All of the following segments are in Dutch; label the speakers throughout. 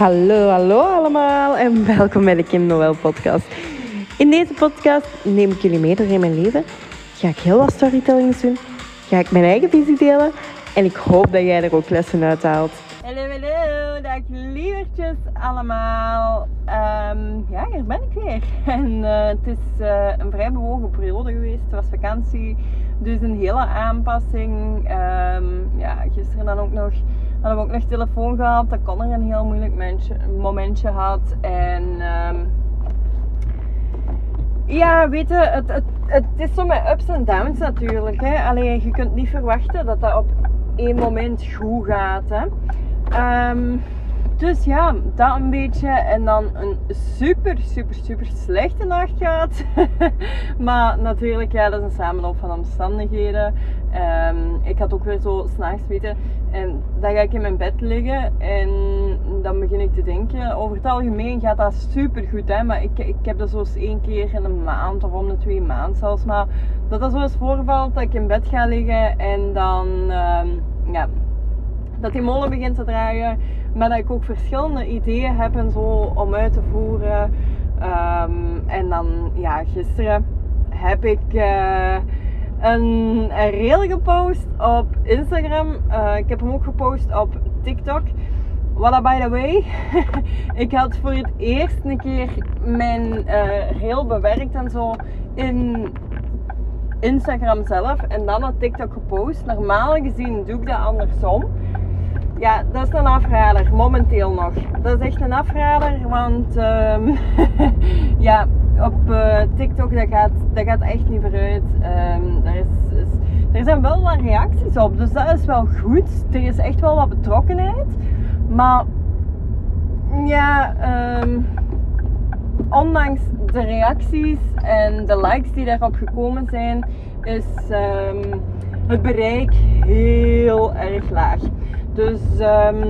Speaker 1: Hallo, hallo allemaal en welkom bij de Kim Noël podcast. In deze podcast neem ik jullie mee door in mijn leven. Ga ik heel wat storytellings doen. Ga ik mijn eigen visie delen. En ik hoop dat jij er ook lessen uit haalt. Hallo, hallo, dag lievertjes allemaal. Ehm, ja, hier ben ik weer. En eh, het is uh, een vrij bewogen periode geweest. Het was vakantie, dus een hele aanpassing. Um, ja, gisteren dan ook nog hadden we ook nog telefoon gehad. Dat kon er een heel moeilijk momentje, momentje had. En um, ja, weet je, het, het, het is zo met ups en downs natuurlijk. Hè. Alleen je kunt niet verwachten dat dat op één moment goed gaat. Hè. Um, dus ja, dat een beetje. En dan een super, super, super slechte nacht gehad. maar natuurlijk, ja, dat is een samenloop van omstandigheden. Um, ik had ook weer zo s'nachts weten. En dan ga ik in mijn bed liggen. En dan begin ik te denken. Over het algemeen gaat dat super goed. Hè? Maar ik, ik heb dat zo eens één keer in een maand of om de twee maanden zelfs. Maar dat dat zo eens voorvalt dat ik in bed ga liggen. En dan, um, ja, dat die molen begint te draaien. Maar dat ik ook verschillende ideeën heb en zo om uit te voeren. Um, en dan, ja, gisteren heb ik een, een reel gepost op Instagram. Uh, ik heb hem ook gepost op TikTok. What by the way, ik had voor het eerst een keer mijn uh, reel bewerkt en zo in Instagram zelf en dan op TikTok gepost. Normaal gezien doe ik dat andersom. Ja, dat is een afrader, momenteel nog. Dat is echt een afrader, want um, ja, op uh, TikTok dat gaat, dat gaat echt niet vooruit. Um, er, is, is, er zijn wel wat reacties op, dus dat is wel goed. Er is echt wel wat betrokkenheid. Maar ja, um, ondanks de reacties en de likes die daarop gekomen zijn, is het bereik heel erg laag. Dus um,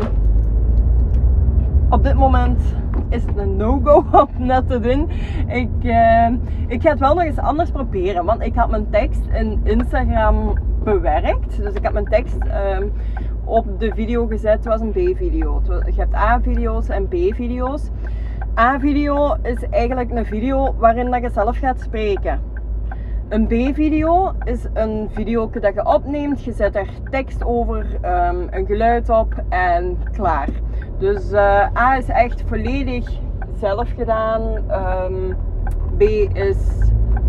Speaker 1: op dit moment is het een no-go om net te doen. Ik, uh, ik ga het wel nog eens anders proberen. Want ik had mijn tekst in Instagram bewerkt. Dus ik heb mijn tekst um, op de video gezet. Het was een B-video. Je hebt A-video's en B-video's. A-video is eigenlijk een video waarin dat je zelf gaat spreken. Een B-video is een video dat je opneemt. Je zet er tekst over, um, een geluid op en klaar. Dus uh, A is echt volledig zelf gedaan. Um, B is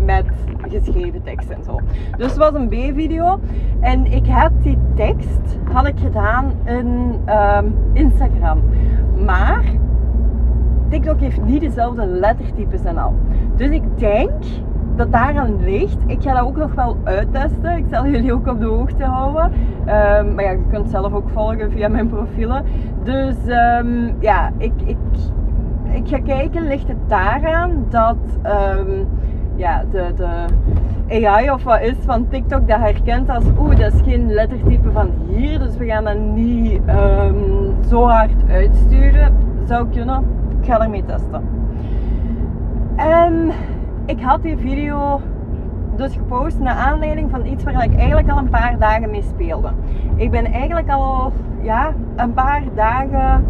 Speaker 1: met geschreven tekst en zo. Dus het was een B-video. En ik heb die tekst had ik gedaan in um, Instagram. Maar TikTok heeft niet dezelfde lettertypes en al. Dus ik denk dat daaraan ligt. Ik ga dat ook nog wel uittesten. Ik zal jullie ook op de hoogte houden. Um, maar ja, je kunt zelf ook volgen via mijn profielen. Dus um, ja, ik, ik, ik ga kijken, ligt het daaraan dat um, ja, de, de AI of wat is van TikTok dat herkent als oeh, dat is geen lettertype van hier. Dus we gaan dat niet zo hard uitsturen. Zou kunnen. Ik ga ermee testen. En ik had die video dus gepost naar aanleiding van iets waar ik eigenlijk al een paar dagen mee speelde. Ik ben eigenlijk al ja, een paar dagen,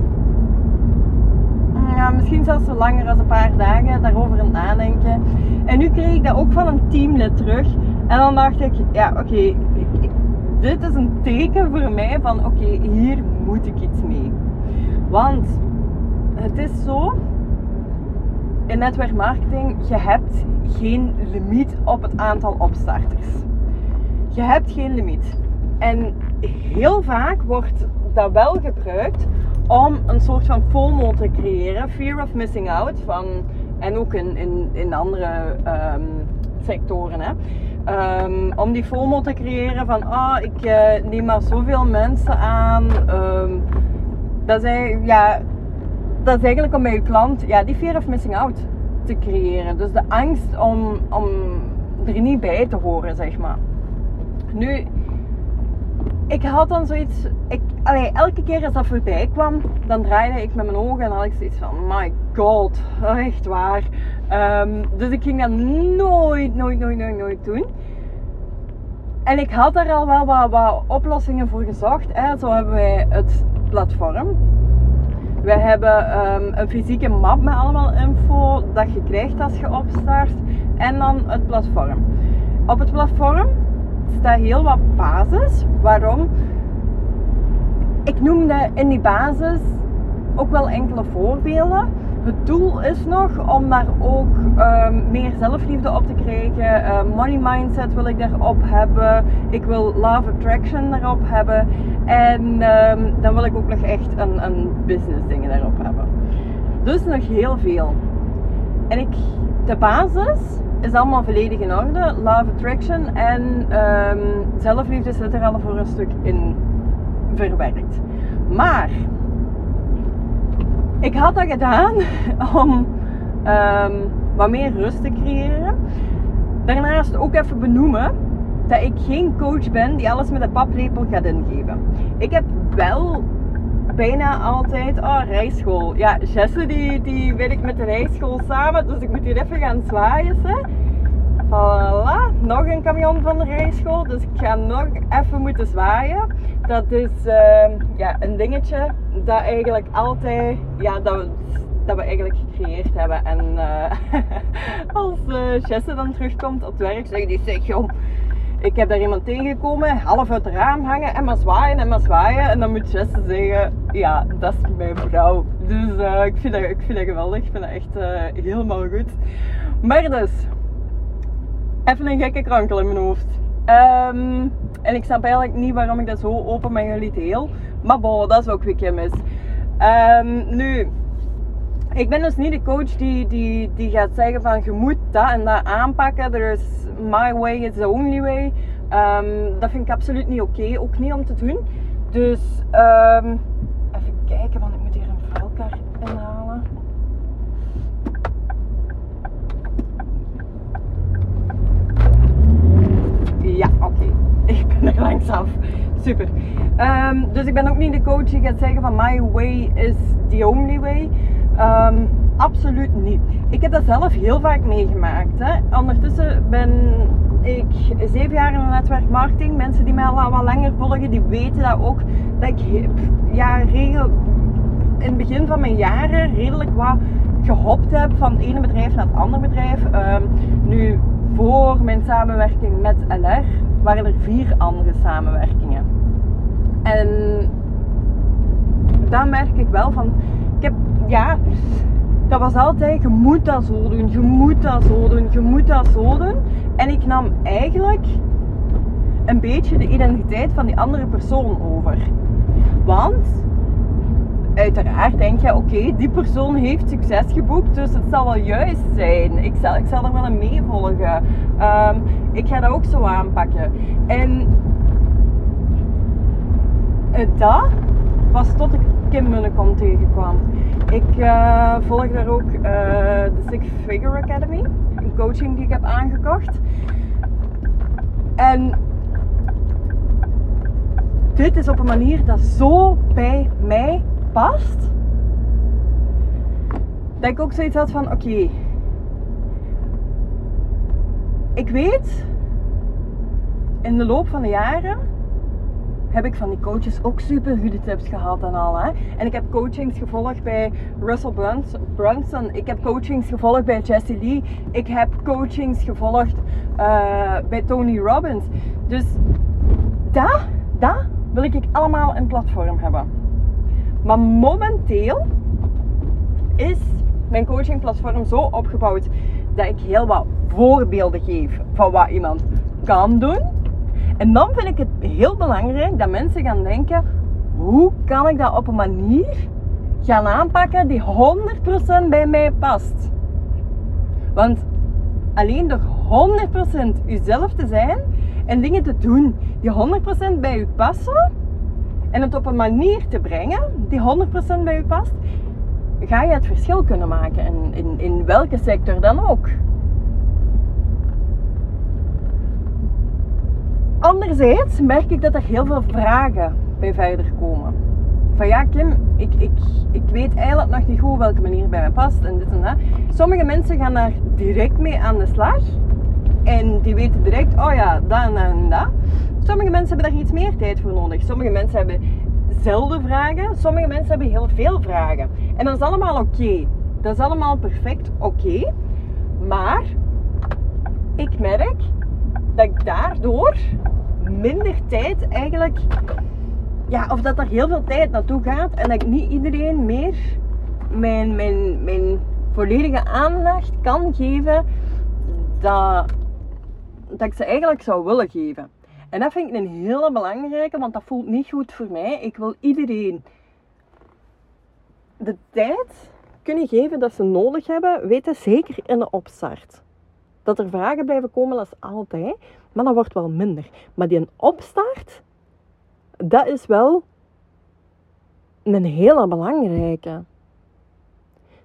Speaker 1: ja, misschien zelfs zo langer als een paar dagen, daarover aan het nadenken. En nu kreeg ik dat ook van een teamlid terug. En dan dacht ik, ja oké, dit is een teken voor mij van oké, hier moet ik iets mee. Want het is zo in netwerkmarketing, je hebt geen limiet op het aantal opstarters. Je hebt geen limiet. En heel vaak wordt dat wel gebruikt om een soort van FOMO te creëren, fear of missing out, van, en ook in, in, in andere um, sectoren. Hè. Um, om die FOMO te creëren van, ah, oh, ik uh, neem maar zoveel mensen aan. Um, dat zijn, ja, dat is eigenlijk om bij je klant ja, die fear of missing out te creëren. Dus de angst om, om er niet bij te horen, zeg maar. Nu, ik had dan zoiets. Ik, allee, elke keer als dat voorbij kwam, dan draaide ik met mijn ogen en had ik zoiets van: My god, echt waar. Um, dus ik ging dat nooit, nooit, nooit, nooit, nooit doen. En ik had er al wel wat, wat oplossingen voor gezocht. Hè. Zo hebben wij het platform We hebben ehm, een fysieke map met allemaal info dat je krijgt als je opstart. En dan het platform. Op het platform staat heel wat basis. Waarom? Ik noemde in die basis ook wel enkele voorbeelden. Het doel is nog om daar ook ehm, meer zelfliefde op te krijgen. Uh, money mindset wil ik daarop hebben. Ik wil love attraction daarop hebben. En ehm, dan wil ik ook nog echt een, een business dingen daarop hebben. Dus nog heel veel. En ik, de basis is allemaal volledig in orde. Love attraction en zelfliefde zit er al voor een stuk in verwerkt. Maar ik had dat gedaan om um, wat meer rust te creëren. Daarnaast ook even benoemen dat ik geen coach ben die alles met een paplepel gaat ingeven. Ik heb wel bijna altijd, oh rijschool. Ja, Jesse die, die ik met de rijschool samen, dus ik moet hier even gaan zwaaien. Voilà, nog een camion van de rijschool, dus ik ga nog even moeten zwaaien. Dat is uh, ja, een dingetje dat eigenlijk altijd, ja, dat we, dat we eigenlijk gecreëerd hebben. En uh, als uh, Jesse dan terugkomt op het werk, zegt die, zeg joh, ik heb daar iemand tegengekomen, half uit het raam hangen en maar zwaaien en maar zwaaien. En dan moet Jesse zeggen, ja, dat is mijn vrouw. Dus uh, ik, vind dat, ik vind dat geweldig, ik vind dat echt helemaal goed. Maar dus, even een gekke krankel in mijn hoofd. Um, en ik snap eigenlijk niet waarom ik dat zo open met jullie deel. Maar bon, dat is ook weer mis. Um, nu, ik ben dus niet de coach die, die, die gaat zeggen van je moet dat en dat aanpakken. Er is my way is the only way. Um, dat vind ik absoluut niet oké. Ook niet om te doen. Dus even kijken, want ik moet hier een vuilkar inhalen. Ja, oké. Okay. Ik ben er langs af. Super. Um, dus ik ben ook niet de coach die gaat zeggen van my way is the only way. Um, absoluut niet. Ik heb dat zelf heel vaak meegemaakt. Hè. Ondertussen ben ik zeven jaar in een netwerkmarketing. Mensen die mij al wat langer volgen, die weten dat ook. Dat ik ja, regel, in het begin van mijn jaren redelijk wat gehopt heb van het ene bedrijf naar het andere bedrijf. Um, nu, voor mijn samenwerking met LR waren er vier andere samenwerkingen. En daar merk ik wel van, ik heb, ja, dat was altijd, je moet dat zo doen, je moet dat zo doen, je moet dat zo doen. En ik nam eigenlijk een beetje de identiteit van die andere persoon over. Want uiteraard denk je, oké, die persoon heeft succes geboekt, dus het zal wel juist zijn. Ik zal, ik zal er wel een meevolgen. Um, ik ga dat ook zo aanpakken. En dat was tot ik Kim Munnekom tegenkwam. Ik uh, volg daar ook uh, de Six Figure Academy, een coaching die ik heb aangekocht. En dit is op een manier dat zo bij mij past. Dat ik ook zoiets had van: oké, ik weet in de loop van de jaren heb ik van die coaches ook super goede tips gehad en al. Hè? En ik heb coachings gevolgd bij Russell Brunson. Ik heb coachings gevolgd bij Jesse Lee. Ik heb coachings gevolgd uh, bij Tony Robbins. Dus dat, dat wil ik allemaal in platform hebben. Maar momenteel is mijn coachingplatform zo opgebouwd dat ik heel wat voorbeelden geef van wat iemand kan doen. En dan vind ik het heel belangrijk dat mensen gaan denken: hoe kan ik dat op een manier gaan aanpakken die 100% bij mij past? Want alleen door 100% uzelf te zijn en dingen te doen die 100% bij u passen en het op een manier te brengen die 100% bij u past, ga je het verschil kunnen maken in, in, in welke sector dan ook. Anderzijds merk ik dat er heel veel vragen bij verder komen. Van ja, Kim, ik, ik, ik weet eigenlijk nog niet goed welke manier bij mij past en dit en dat. Sommige mensen gaan daar direct mee aan de slag. En die weten direct, oh ja, dat en dat. Sommige mensen hebben daar iets meer tijd voor nodig. Sommige mensen hebben zelden vragen. Sommige mensen hebben heel veel vragen. En dat is allemaal oké. Dat is allemaal perfect oké. Maar ik merk dat ik daardoor minder tijd eigenlijk. Ja, of dat er heel veel tijd naartoe gaat en dat ik niet iedereen meer mijn, mijn, mijn volledige aandacht kan geven dat, dat ik ze eigenlijk zou willen geven. En dat vind ik een hele belangrijke, want dat voelt niet goed voor mij. Ik wil iedereen de tijd kunnen geven dat ze nodig hebben, weten zeker in de opstart. Dat er vragen blijven komen, dat is altijd, maar dat wordt wel minder. Maar die opstart, dat is wel een hele belangrijke.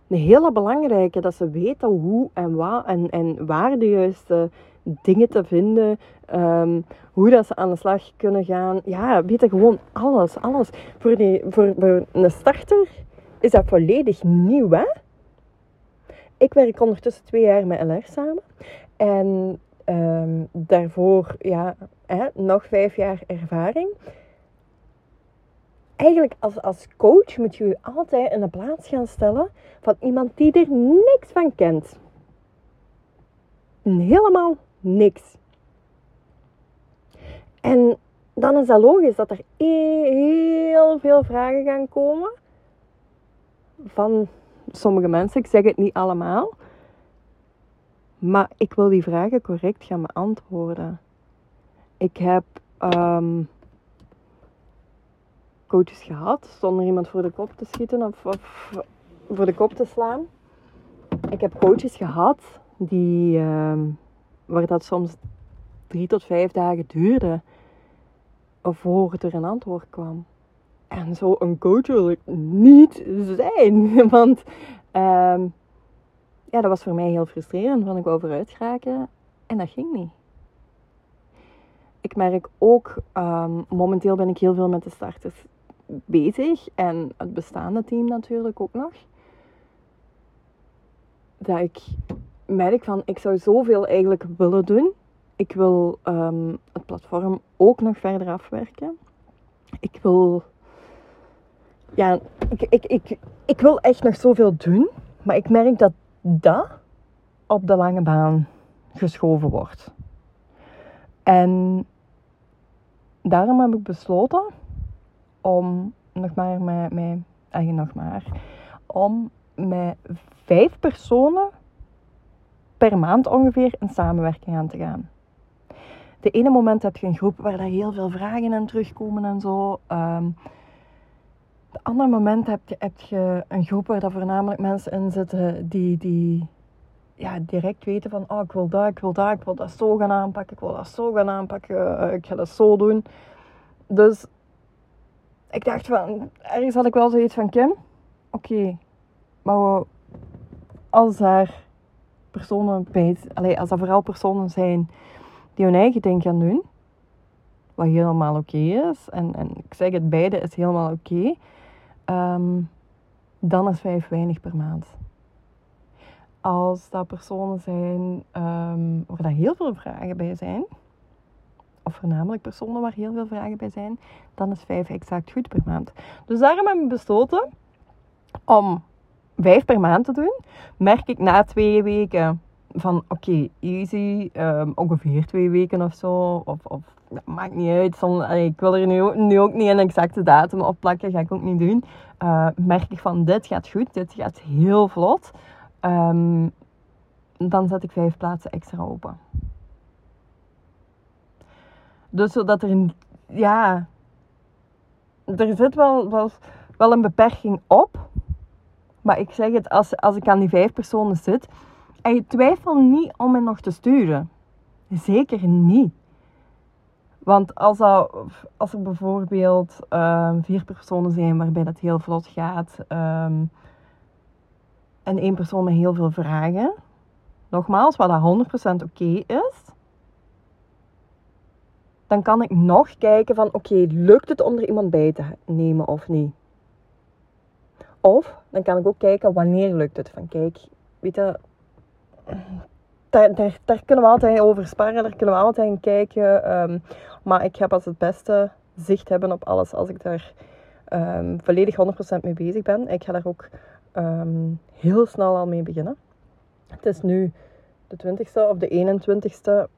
Speaker 1: Een hele belangrijke, dat ze weten hoe en wat en, en waar de juiste dingen te vinden, um, hoe dat ze aan de slag kunnen gaan. Ja, weten gewoon alles, alles. Voor, die, voor een starter is dat volledig nieuw, hè? Ik werk ondertussen twee jaar met LR samen. En ehm, daarvoor ja, hè, nog vijf jaar ervaring. Eigenlijk als, als coach moet je je altijd in de plaats gaan stellen van iemand die er niks van kent. Helemaal niks. En dan is dat logisch dat er heel veel vragen gaan komen van sommige mensen. Ik zeg het niet allemaal. Maar ik wil die vragen correct gaan beantwoorden. Ik heb um, coaches gehad zonder iemand voor de kop te schieten of, voor de kop te slaan. Ik heb coaches gehad die, um, waar dat soms drie tot vijf dagen duurde voor er een antwoord kwam. En zo een coach wil ik niet zijn. Want um, ja, dat was voor mij heel frustrerend. Want ik wou vooruit geraken en dat ging niet. Ik merk ook, um, momenteel ben ik heel veel met de starters bezig. En het bestaande team natuurlijk ook nog. Dat ik merk van, ik zou zoveel eigenlijk willen doen. Ik wil um, het platform ook nog verder afwerken. Ik wil ja, ik, ik, ik, ik wil echt nog zoveel doen. Maar ik merk dat dat op de lange baan geschoven wordt. En daarom heb ik besloten om nog maar met, met nog maar, om met vijf personen per maand ongeveer in samenwerking aan te gaan. De ene moment heb je een groep waar daar heel veel vragen in terugkomen en zo. Um, het andere moment heb je, heb je een groep waar dat voornamelijk mensen in zitten die, die ja, direct weten van oh, ik wil dat, ik wil dat, ik wil dat zo gaan aanpakken, ik wil dat zo gaan aanpakken, eh, ik ga dat zo doen. Dus ik dacht van, ergens had ik wel zoiets van Kim, oké, maar als er personen bij, allez, als er vooral personen zijn die hun eigen ding gaan doen, wat helemaal oké is, en, en ik zeg het, beide is helemaal oké, um, dan is vijf weinig per maand. Als dat personen zijn um, waar daar heel veel vragen bij zijn, of voornamelijk personen waar heel veel vragen bij zijn, dan is vijf exact goed per maand. Dus daarom hebben we besloten om vijf per maand te doen. Merk ik na twee weken van oké, easy, um, ongeveer twee weken of zo, of, of dat maakt niet uit. ik wil er nu, nu, ook niet een exacte datum op plakken, ga ik ook niet doen. Uh, merk ik van dit gaat goed, dit gaat heel vlot. Um, dan zet ik vijf plaatsen extra open. Dus zodat er een, ja, er zit wel, wel, wel een beperking op. Maar ik zeg het, als, als ik aan die vijf personen zit, en je twijfelt niet om me nog te sturen. Zeker niet. Want als, als er bijvoorbeeld um, vier personen zijn waarbij dat heel vlot gaat um, en één persoon met heel veel vragen, nogmaals, wat dat 100% oké is, dan kan ik nog kijken van oké, lukt het om er iemand bij te nemen of niet? Of dan kan ik ook kijken wanneer lukt het. Van kijk, weet je, daar, kunnen we altijd over sparren, daar kunnen we altijd in kijken. Um, maar ik heb als het beste zicht hebben op alles als ik daar um, volledig 100% mee bezig ben. Ik ga daar ook ehm, heel snel al mee beginnen. Het is nu de 20ste of de 21ste.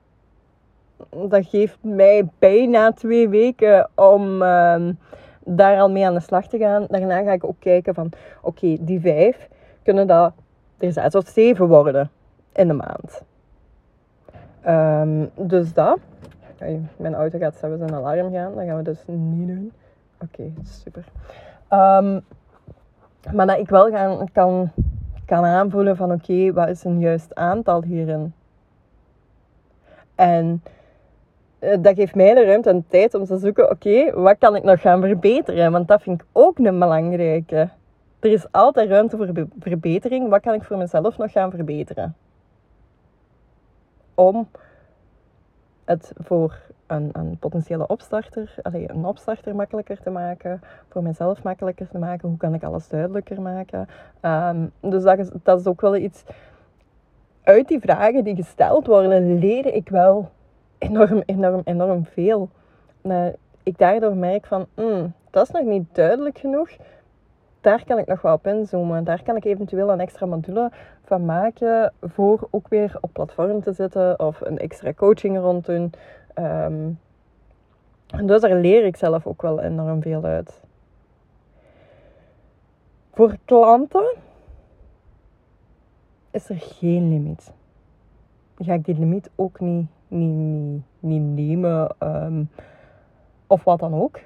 Speaker 1: Dat geeft mij bijna twee weken om ehm, daar al mee aan de slag te gaan. Daarna ga ik ook kijken van, oké, die vijf, kunnen dat er zes of zeven worden in de maand. Dus dat. Mijn auto gaat zelfs een alarm gaan. Dat gaan we dus niet doen. Oké, super. Um, maar dat ik wel gaan, kan, kan aanvoelen van oké, wat is een juist aantal hierin? En uh, dat geeft mij de ruimte en tijd om te zoeken, oké, wat kan ik nog gaan verbeteren? Want dat vind ik ook een belangrijke. Er is altijd ruimte voor verbetering. Wat kan ik voor mezelf nog gaan verbeteren? Om het voor een, een potentiële opstarter, allee, een opstarter makkelijker te maken, voor mezelf makkelijker te maken, hoe kan ik alles duidelijker maken. Ehm, dus dat is, dat is ook wel iets, uit die vragen die gesteld worden, leer ik wel enorm, enorm, enorm veel. Uh, ik daardoor merk van, mm, dat is nog niet duidelijk genoeg. Daar kan ik nog wel op inzoomen. Daar kan ik eventueel een extra module van maken voor ook weer op platform te zetten of een extra coaching rond doen. Um, dus daar leer ik zelf ook wel enorm veel uit. Voor klanten is er geen limiet. Ga ik die limiet ook niet, niet, niet, niet nemen ehm, of wat dan ook.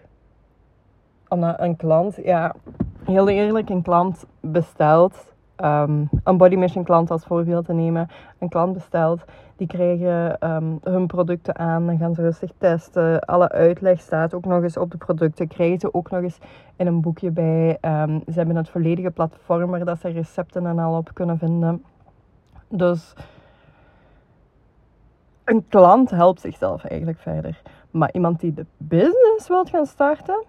Speaker 1: Omdat een klant, ja, heel eerlijk, een klant bestelt um, een body mission klant als voorbeeld te nemen. Een klant bestelt, die krijgen um, hun producten aan, dan gaan ze rustig testen. Alle uitleg staat ook nog eens op de producten, krijgen ze ook nog eens in een boekje bij. Um, ze hebben het volledige platform waar dat ze recepten en al op kunnen vinden. Dus een klant helpt zichzelf eigenlijk verder. Maar iemand die de business wilt gaan starten,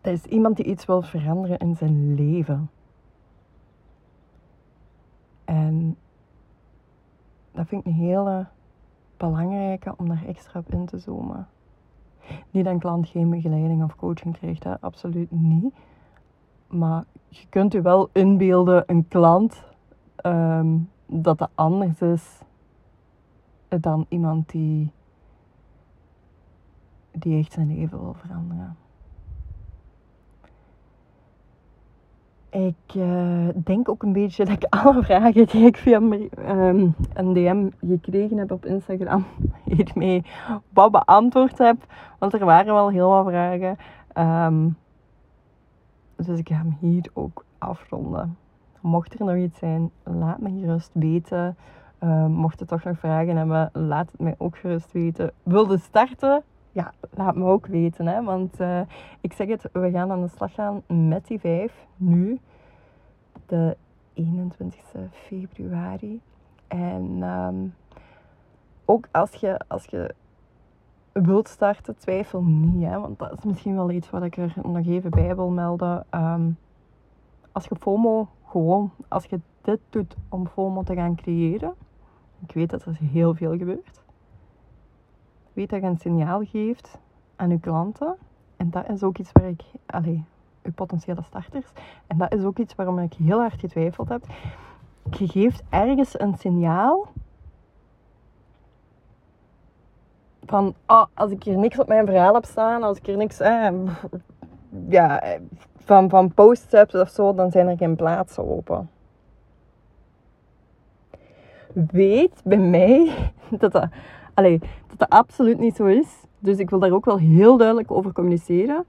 Speaker 1: dat is iemand die iets wil veranderen in zijn leven. En dat vind ik een hele belangrijke om daar extra op in te zoomen. Niet dat een klant geen begeleiding of coaching krijgt, hè? absoluut niet. Maar je kunt je wel inbeelden, een klant, ehm, dat dat anders is dan iemand die, die echt zijn leven wil veranderen. Ik uh, denk ook een beetje dat ik alle vragen die ik via um, een DM gekregen heb op Instagram hiermee wat beantwoord heb. Want er waren wel heel wat vragen. Um, dus ik ga hem hier ook afronden. Mocht er nog iets zijn, laat me gerust weten. Uh, mocht je toch nog vragen hebben, laat het mij ook gerust weten. Wilde starten? Ja, laat me ook weten. Hè? Want uh, ik zeg het, we gaan aan de slag gaan met die vijf nu. De 21 februari. En um, ook als je, als je wilt starten, twijfel niet. Hè? Want dat is misschien wel iets wat ik er nog even bij wil melden. Um, als je FOMO gewoon, als je dit doet om FOMO te gaan creëren. Ik weet dat er heel veel gebeurt weet dat je een signaal geeft aan je klanten. En dat is ook iets waar ik, allee, je potentiële starters, en dat is ook iets waarom ik heel hard getwijfeld heb. Je geeft ergens een signaal van, oh, als ik hier niks op mijn verhaal heb staan, als ik hier niks, eh, ja, van, van posts heb of zo, dan zijn er geen plaatsen open. Weet bij mij dat dat dat dat absoluut niet zo is. Dus ik wil daar ook wel heel duidelijk over communiceren.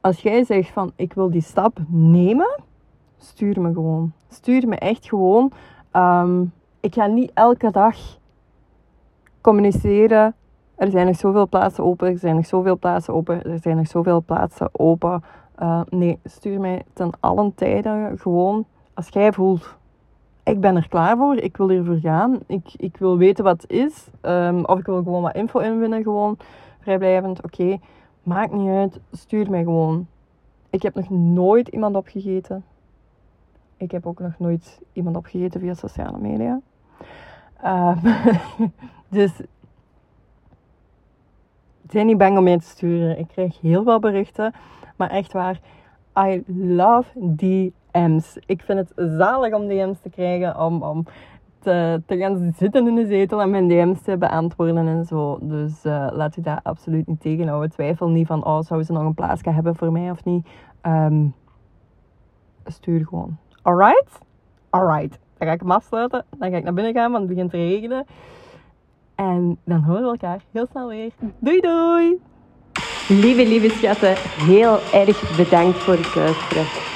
Speaker 1: Als jij zegt van ik wil die stap nemen, stuur me gewoon. Stuur me echt gewoon. Ehm, ik ga niet elke dag communiceren. Er zijn nog zoveel plaatsen open, er zijn nog zoveel plaatsen open, er zijn nog zoveel plaatsen open. Uh, nee, stuur mij ten allen tijden gewoon als jij voelt ik ben er klaar voor. Ik wil hiervoor gaan. Ik, ik wil weten wat het is. Um, of ik wil gewoon wat info inwinnen. Gewoon vrijblijvend. Oké, maakt niet uit. Stuur mij gewoon. Ik heb nog nooit iemand opgegeten. Ik heb ook nog nooit iemand opgegeten via sociale media. Um, dus zijn niet bang om mij te sturen. Ik krijg heel veel berichten. Maar echt waar, I love DM's. Ik vind het zalig om DM's te krijgen. Om, om te, te gaan zitten in de zetel en mijn DM's te beantwoorden en zo. Dus uh, laat u daar absoluut niet tegenhouden. Twijfel niet van, oh, zou ze nog een plaatsje hebben voor mij of niet. Um, stuur gewoon. Alright? Alright. Dan ga ik hem afsluiten. Dan ga ik naar binnen gaan, want het begint te regenen. En dan horen we elkaar heel snel weer. Doei doei!
Speaker 2: Lieve, lieve schatten, heel erg bedankt voor het luisteren.